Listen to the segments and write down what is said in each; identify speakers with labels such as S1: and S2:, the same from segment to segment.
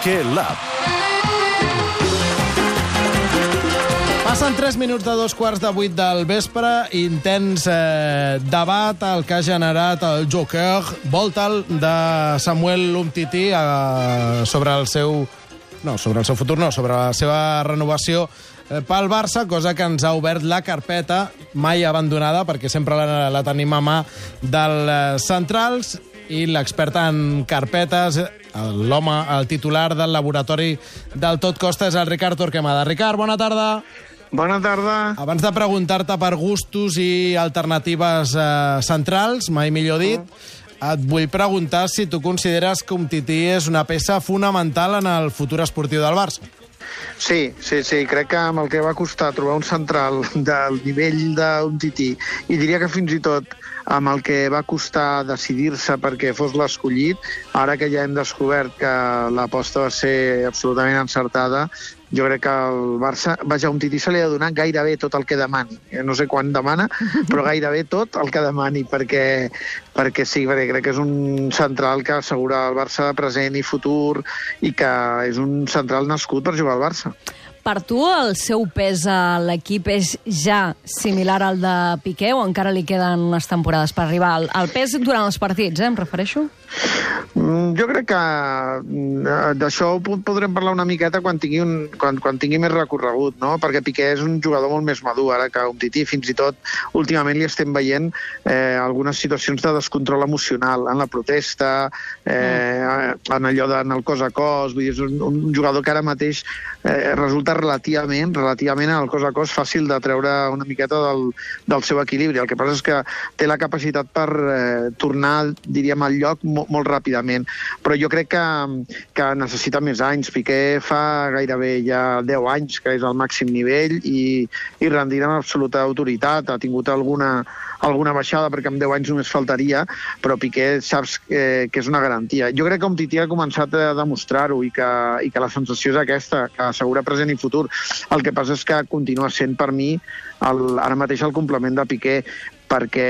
S1: Piqué Lab.
S2: Passen 3 minuts de dos quarts de vuit del vespre, intens eh, debat el que ha generat el Joker. Voltal de Samuel Umtiti eh, sobre el seu... No, sobre el seu futur no, sobre la seva renovació eh, pel Barça, cosa que ens ha obert la carpeta, mai abandonada, perquè sempre la, la tenim a mà dels eh, centrals, i l'expert en carpetes, l'home, el titular del laboratori del Tot Costa és el Ricard Torquemada. Ricard, bona tarda.
S3: Bona tarda.
S2: Abans de preguntar-te per gustos i alternatives eh, centrals, mai millor dit, et vull preguntar si tu consideres que Umtiti és una peça fonamental en el futur esportiu del Barça.
S3: Sí, sí, sí, crec que amb el que va costar trobar un central del nivell d'un tití, i diria que fins i tot amb el que va costar decidir-se perquè fos l'escollit, ara que ja hem descobert que l'aposta va ser absolutament encertada, jo crec que el Barça, vaja, un tití se li ha donat gairebé tot el que demani. Eh, No sé quan demana, però gairebé tot el que demani, perquè, perquè sí, perquè crec que és un central que assegura el Barça present i futur i que és un central nascut per jugar al Barça.
S4: Per tu, el seu pes a l'equip és ja similar al de Piqué o encara li queden unes temporades per arribar? El, el pes durant els partits, eh, em refereixo?
S3: Mm, Jo crec que mm, d'això podrem parlar una miqueta quan tingui, un, quan, quan tingui més recorregut, no? perquè Piqué és un jugador molt més madur ara que un tití, fins i tot últimament li estem veient eh, algunes situacions de descontrol emocional en la protesta, eh, en allò d'anar al cos a cos, vull dir, és un, un jugador que ara mateix eh, resulta relativament, relativament al cos a cos fàcil de treure una miqueta del, del seu equilibri. El que passa és que té la capacitat per eh, tornar, diríem, al lloc mo molt ràpidament. Però jo crec que, que necessita més anys. Piqué fa gairebé ja 10 anys que és al màxim nivell i, i rendint amb absoluta autoritat. Ha tingut alguna, alguna baixada perquè amb 10 anys només faltaria, però Piqué saps que, que és una garantia. Jo crec que Umtiti ha començat a demostrar-ho i, que, i que la sensació és aquesta, que assegura present i futur. El que passa és que continua sent per mi el, ara mateix el complement de Piqué perquè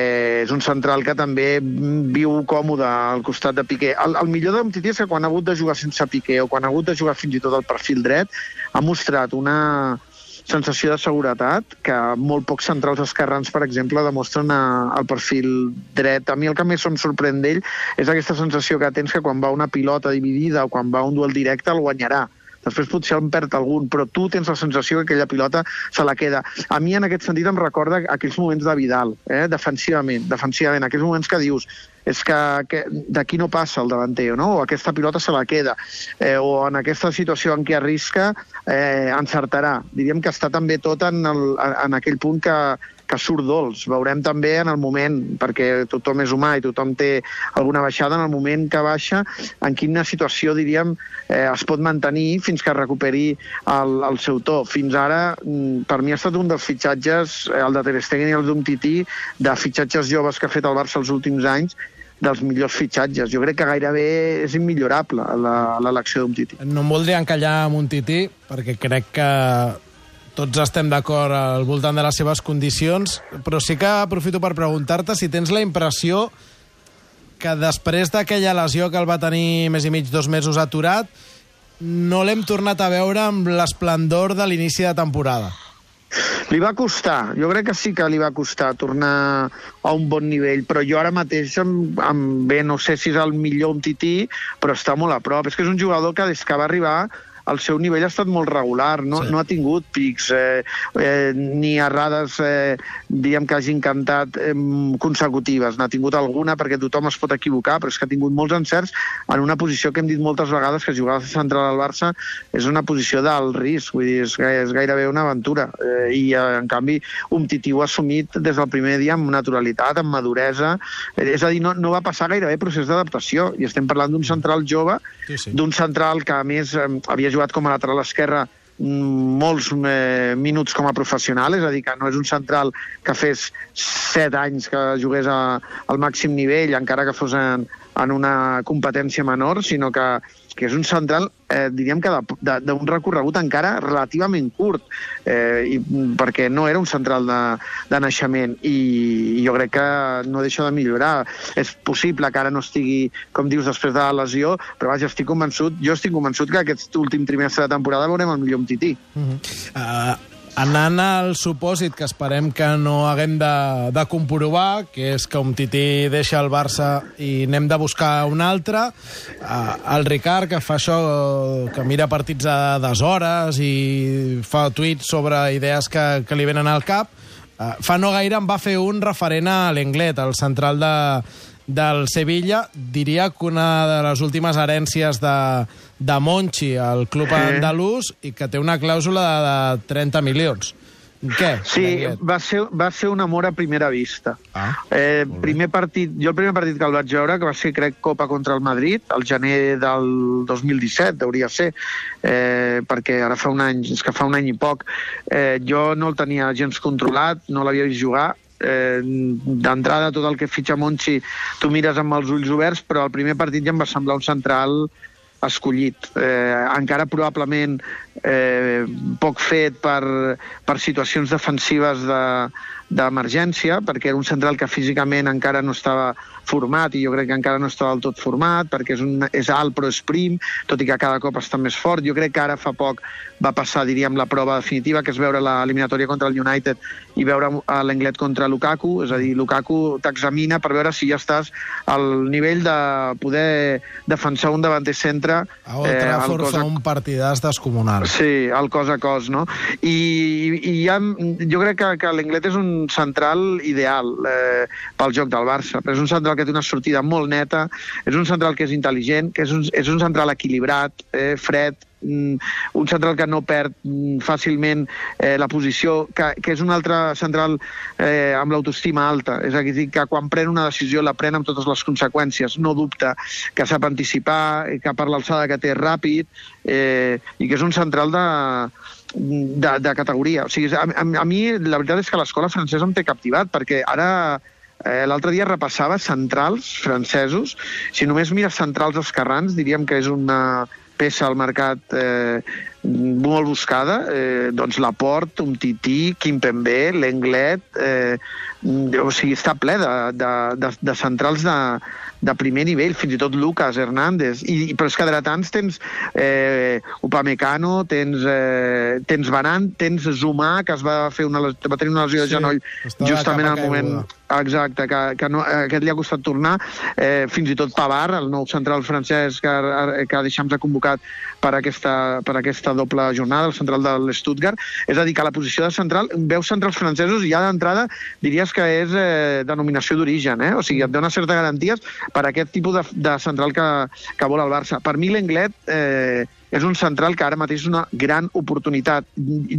S3: és un central que també viu còmode al costat de Piqué. El, el millor d'Umtiti és que quan ha hagut de jugar sense Piqué o quan ha hagut de jugar fins i tot al perfil dret, ha mostrat una sensació de seguretat que molt pocs centrals esquerrans, per exemple, demostren a, al perfil dret. A mi el que més em sorprèn d'ell és aquesta sensació que tens que quan va una pilota dividida o quan va un duel directe el guanyarà després potser en perd algun, però tu tens la sensació que aquella pilota se la queda. A mi en aquest sentit em recorda aquells moments de Vidal, eh? defensivament, defensivament, aquells moments que dius és que, que d'aquí no passa el davanter, no? o aquesta pilota se la queda, eh, o en aquesta situació en què arrisca eh, encertarà. Diríem que està també tot en, el, en aquell punt que, que surt dolç. Veurem també en el moment, perquè tothom és humà i tothom té alguna baixada, en el moment que baixa, en quina situació, diríem, eh, es pot mantenir fins que recuperi el, el seu to. Fins ara, mm, per mi ha estat un dels fitxatges, eh, el de Ter Stegen i el d'Umtiti, de fitxatges joves que ha fet el Barça els últims anys, dels millors fitxatges. Jo crec que gairebé és immillorable l'elecció d'Umtiti.
S2: No em voldria encallar amb un tití, perquè crec que tots estem d'acord al voltant de les seves condicions, però sí que aprofito per preguntar-te si tens la impressió que després d'aquella lesió que el va tenir més i mig dos mesos aturat, no l'hem tornat a veure amb l'esplendor de l'inici de temporada.
S3: Li va costar, jo crec que sí que li va costar tornar a un bon nivell, però jo ara mateix, amb, amb, bé, no sé si és el millor un tití, però està molt a prop. És que és un jugador que des que va arribar el seu nivell ha estat molt regular, no,
S2: Sí.
S3: no ha tingut pics eh, eh, ni errades, eh, diguem que hagin cantat eh, consecutives. N'ha tingut alguna perquè tothom es pot equivocar, però és que ha tingut molts encerts en una posició que hem dit moltes vegades que jugar a central al Barça és una posició d'alt risc, vull dir, és, és gairebé una aventura. Eh, I, eh, en canvi, un tití ho ha assumit des del primer dia amb naturalitat, amb maduresa. Eh, és a dir, no, no va passar gairebé procés d'adaptació. I estem parlant d'un central jove,
S2: Sí, sí.
S3: d'un central que, a més, eh, havia jugat com a lateral esquerre mm, molts eh, minuts com a professional, és a dir, que no és un central que fes set anys que jugués a, al màxim nivell, encara que fos en, en una competència menor, sinó que, que és un central, eh, diríem que d'un recorregut encara relativament curt, eh, i, perquè no era un central de, de naixement, i, i jo crec que no deixa de millorar. És possible que ara no estigui, com dius, després de la lesió, però vaja, estic convençut, jo estic convençut que aquest últim trimestre de temporada veurem el millor amb Tití. Uh -huh.
S2: uh, Anant al supòsit que esperem que no haguem de, de comprovar, que és que un tití deixa el Barça i anem de buscar un altre, el Ricard, que fa això, que mira partits a deshores i fa tuits sobre idees que, que li venen al cap, fa no gaire em va fer un referent a l'Englet, el central de, del Sevilla, diria que una de les últimes herències de, de Monchi al club sí. andalús i que té una clàusula de, de 30 milions. Què?
S3: Sí, va ser, va ser un amor a primera vista. Ah, eh, primer partit, jo el primer partit que el vaig veure, que va ser, crec, Copa contra el Madrid, al gener del 2017, hauria ser, eh, perquè ara fa un any, és que fa un any i poc, eh, jo no el tenia gens controlat, no l'havia vist jugar, eh, d'entrada tot el que fitxa Monchi tu mires amb els ulls oberts, però el primer partit ja em va semblar un central escollit. Eh, encara probablement eh, poc fet per, per situacions defensives de, d'emergència, perquè era un central que físicament encara no estava format i jo crec que encara no estava del tot format, perquè és, un, és alt però és prim, tot i que cada cop està més fort. Jo crec que ara fa poc va passar, diríem, la prova definitiva, que és veure l'eliminatòria contra el United i veure l'Englet contra Lukaku, és a dir, Lukaku t'examina per veure si ja estàs al nivell de poder defensar un davanter centre...
S2: A Old eh, Trafford eh, fa un partidàs descomunal.
S3: Sí, el cos a cos, no? I, i ja, jo crec que, que l'Englet és un central ideal eh, pel joc del Barça. Però és un central que té una sortida molt neta, és un central que és intel·ligent, que és un, és un central equilibrat, eh, fred, mm, un central que no perd mm, fàcilment eh, la posició, que, que és un altre central eh, amb l'autoestima alta. És a dir, que quan pren una decisió la pren amb totes les conseqüències, no dubta, que sap anticipar, que per l'alçada que té ràpid, eh, i que és un central de, de, de categoria. O sigui, a, a, a mi la veritat és que l'escola francesa em té captivat, perquè ara eh, l'altre dia repassava centrals francesos. Si només mires centrals esquerrans, diríem que és una peça al mercat eh, molt buscada, eh, doncs Laport, un Tití, Kimpembe, l'Englet, eh, o sigui, està ple de, de, de, de centrals de, de primer nivell, fins i tot Lucas Hernández, i, però és que dretans tens eh, Upamecano, tens, eh, tens Baran, tens Zumà, que es va, fer una, va tenir una lesió sí, de genoll justament al moment... Exacte, que, que no, aquest li ha costat tornar. Eh, fins i tot Pavard, el nou central francès que, que Deixams ha convocat per aquesta, per aquesta doble jornada, el central de l'Stuttgart. És a dir, que la posició de central, veus centrals francesos i ja d'entrada diries que és eh, denominació d'origen, eh? o sigui, et dona certes garanties per aquest tipus de, de central que, que vol el Barça. Per mi l'Englet eh, és un central que ara mateix és una gran oportunitat.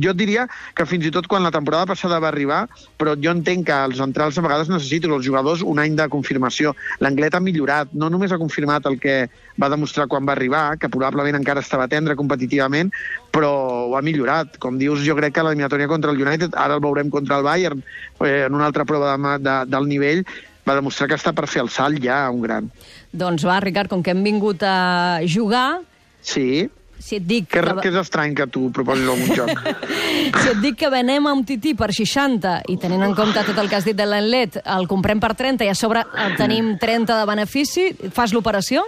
S3: Jo diria que fins i tot quan la temporada passada va arribar, però jo entenc que els centrals a vegades necessiten els jugadors un any de confirmació. L'Anglet ha millorat, no només ha confirmat el que va demostrar quan va arribar, que probablement encara estava tendre competitivament, però ho ha millorat. Com dius, jo crec que l'eliminatòria contra el United, ara el veurem contra el Bayern, eh, en una altra prova de, de, del nivell, va demostrar que està per fer el salt ja un gran.
S4: Doncs va, Ricard, com que hem vingut a jugar...
S3: Sí
S4: si et dic...
S3: Que, que... que és estrany que tu proposis algun joc.
S4: si et dic que venem un tití per 60 i tenint en compte tot el que has dit de l'enlet, el comprem per 30 i a sobre el tenim 30 de benefici, fas l'operació?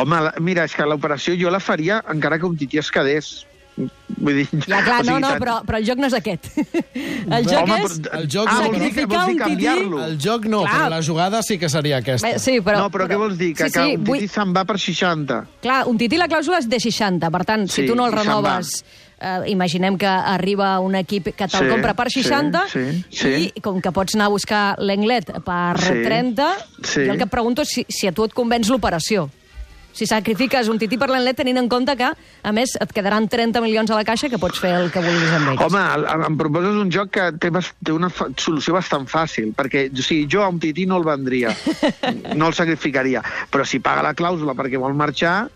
S3: Home, mira, és que l'operació jo la faria encara que un tití es quedés.
S4: Vull dir, ja, clar, o sigui, no, no, però, però el joc no és aquest. El joc Home, és
S2: el joc
S3: ah, vols dir, vols dir canviar-lo?
S2: El joc no, clar. però la jugada sí que seria aquesta.
S4: Bé, sí, però,
S3: no, però, però què vols dir? Que, sí, sí, que un tití vull... se'n va per 60.
S4: Clar, un tití la clàusula és de 60, per tant, sí, si tu no el renoves... Eh, imaginem que arriba un equip que te'l sí, compra per 60 sí, sí, sí. i com que pots anar a buscar l'Englet per sí, 30, sí. jo el que et pregunto és si, si a tu et convenç l'operació si sacrifiques un tití per l'enlet tenint en compte que, a més, et quedaran 30 milions a la caixa que pots fer el que vulguis amb ells.
S3: Home, em proposes un joc que té, té una solució bastant fàcil, perquè o sigui, jo a un tití no el vendria, no el sacrificaria, però si paga la clàusula perquè vol marxar,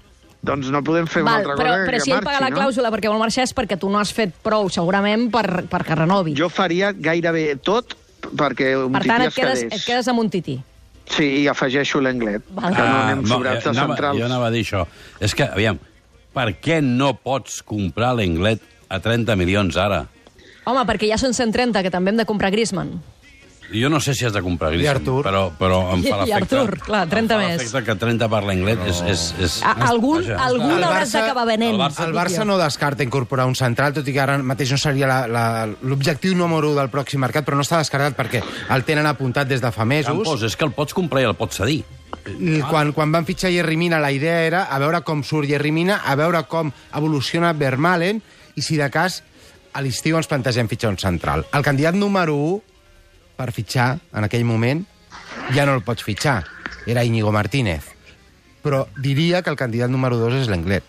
S3: doncs no podem fer Val, una altra
S4: però,
S3: cosa
S4: però
S3: que
S4: si
S3: ell
S4: paga la
S3: no?
S4: clàusula perquè vol marxar és perquè tu no has fet prou, segurament, per, per que renovi.
S3: Jo faria gairebé tot perquè un
S4: per tant,
S3: tití
S4: et quedes, et quedes amb un tití.
S3: Sí, i afegeixo l'Englet,
S4: Val.
S3: que no
S1: Ah,
S3: anem sobrats de centrals.
S1: Jo anava a dir això. És que, aviam, per què no pots comprar l'Englet a 30 milions ara?
S4: Home, perquè ja són 130, que també hem de comprar Griezmann.
S1: Jo no sé si has de comprar
S5: Artur.
S1: però, però em fa
S4: I- i
S1: l'efecte...
S4: Artur, clar, 30
S1: em fa
S4: més.
S1: l'efecte que 30 per l'Englet és... és, és,
S4: A, algun
S1: vaja.
S4: algun hauràs
S5: Barça-
S4: d'acabar venent.
S1: el Barça-
S5: El Barça no descarta incorporar un central, tot i que ara mateix no seria l'objectiu número 1 del pròxim mercat, però no està descartat perquè el tenen apuntat des de fa mesos.
S1: Campos, és que el pots comprar i el pots cedir.
S5: I quan, quan van fitxar Jerry Mina, la idea era a veure com surt Jerry Mina, a veure com evoluciona Vermalen, i si de cas a l'estiu ens plantegem fitxar un central. El candidat número 1 per fitxar, en aquell moment, ja no el pots fitxar. Era Íñigo Martínez. Però diria que el candidat número 2 és l'Englet.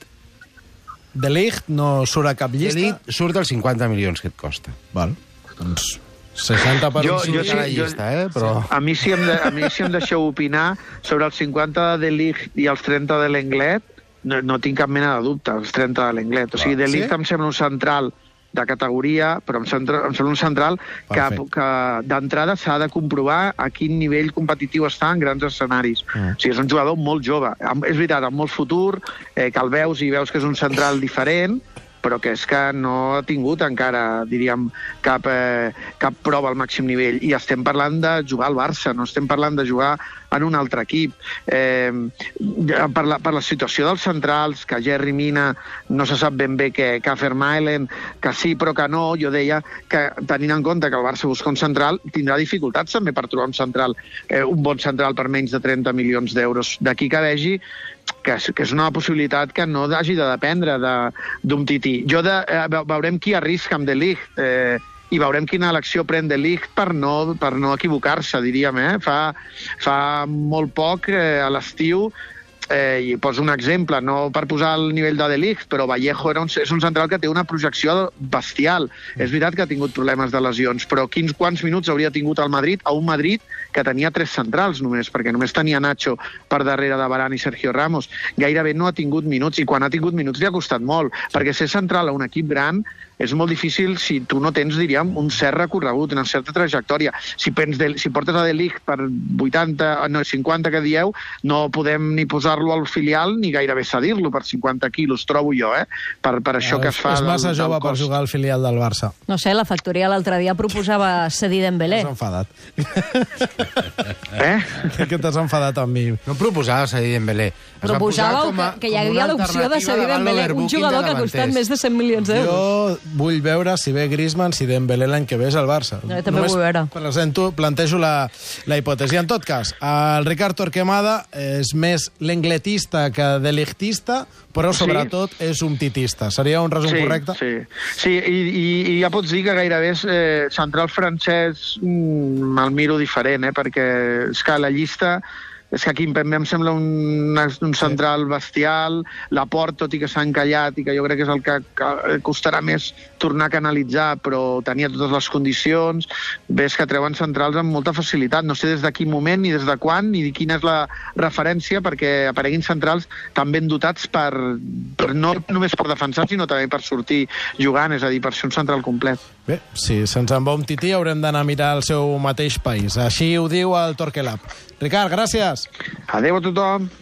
S2: De Ligt no surt a cap llista?
S5: L'Elit surt als 50 milions que et costa.
S2: Val. Doncs 60 per
S3: Jo-
S2: un
S3: jo
S2: sí,
S3: sí-
S5: la llista, eh? Però...
S3: A mi, si em, de, a mi si em deixeu opinar sobre els 50 de Ligt i els 30 de l'Englet, no, no tinc cap mena de dubte, els 30 de l'Englet. O sigui, de Ligt
S2: Sí?
S3: em sembla un central de categoria, però em sembla, em sembla un central que,
S2: Perfecte.
S3: que d'entrada s'ha de comprovar a quin nivell competitiu està en grans escenaris. Mm. O sigui, és un jugador molt jove. És veritat, amb molt futur, eh, que el veus i veus que és un central diferent, però que és que no ha tingut encara, diríem, cap, eh, cap prova al màxim nivell. I estem parlant de jugar al Barça, no estem parlant de jugar en un altre equip. Eh, per, la, per la situació dels centrals, que Jerry Mina no se sap ben bé que, que Vermaelen, que sí però que no, jo deia que tenint en compte que el Barça busca un central, tindrà dificultats també per trobar un central, eh, un bon central per menys de 30 milions d'euros. D'aquí que vegi que és, que és una possibilitat que no hagi de dependre de- d'un tití. Jo de, eh, ve- veurem qui arrisca amb De Ligt eh, i veurem quina elecció pren De Ligt per no, per no equivocar-se, diríem. Eh? Fa, fa molt poc, eh, a l'estiu, eh, i poso un exemple, no per posar el nivell de De Ligt, però Vallejo era un, és un central que té una projecció bestial. És veritat que ha tingut problemes de lesions, però quins quants minuts hauria tingut el Madrid a un Madrid que tenia tres centrals només, perquè només tenia Nacho per darrere de Varane i Sergio Ramos. Gairebé no ha tingut minuts, i quan ha tingut minuts li ha costat molt, perquè ser central a un equip gran és molt difícil si tu no tens, diríem, un cert recorregut, una certa trajectòria. Si, pens de, si portes a De Ligt per 80, no, 50 que dieu, no podem ni posar-lo al filial ni gairebé cedir-lo per 50 quilos, trobo jo, eh? Per, per això que es fa...
S2: És
S3: del-
S2: massa
S3: del
S2: jove per
S3: cost.
S2: jugar al filial del Barça.
S4: No sé, la factoria l'altre dia proposava cedir Dembélé.
S2: T'has enfadat.
S3: Eh?
S2: Crec que t'has enfadat amb mi.
S5: No proposava cedir Dembélé. Es va
S4: Proposàveu
S5: posar com a-
S4: que, que hi havia l'opció de cedir Dembélé, un jugador
S5: de
S4: que ha costat més de 100 milions d'euros.
S2: Jo vull veure si ve Griezmann, si Dembélé l'any que ve és al Barça.
S4: Jo també vull veure.
S2: Presento, plantejo la, la hipòtesi. En tot cas, el Ricard Torquemada és més l'engletista que delictista, però
S3: Sí.
S2: sobretot és un titista. Seria un resum
S3: sí,
S2: correcte?
S3: Sí, sí i, i, i ja pots dir que gairebé és eh, central francès mm, me'l miro diferent, eh, perquè és que la llista és que Kimpembe em sembla un, un central bestial, la Port, tot i que s'ha encallat, i que jo crec que és el que, que costarà més tornar a canalitzar, però tenia totes les condicions, ves que treuen centrals amb molta facilitat. No sé des de quin moment, ni des de quan, ni quina és la referència, perquè apareguin centrals tan ben dotats per, per no només per defensar, sinó també per sortir jugant, és a dir, per ser un central complet.
S2: Bé, si se'ns en va un tití haurem d'anar a mirar el seu mateix país. Així ho diu el Torquelab. Ricard, gràcies.
S3: Adéu a.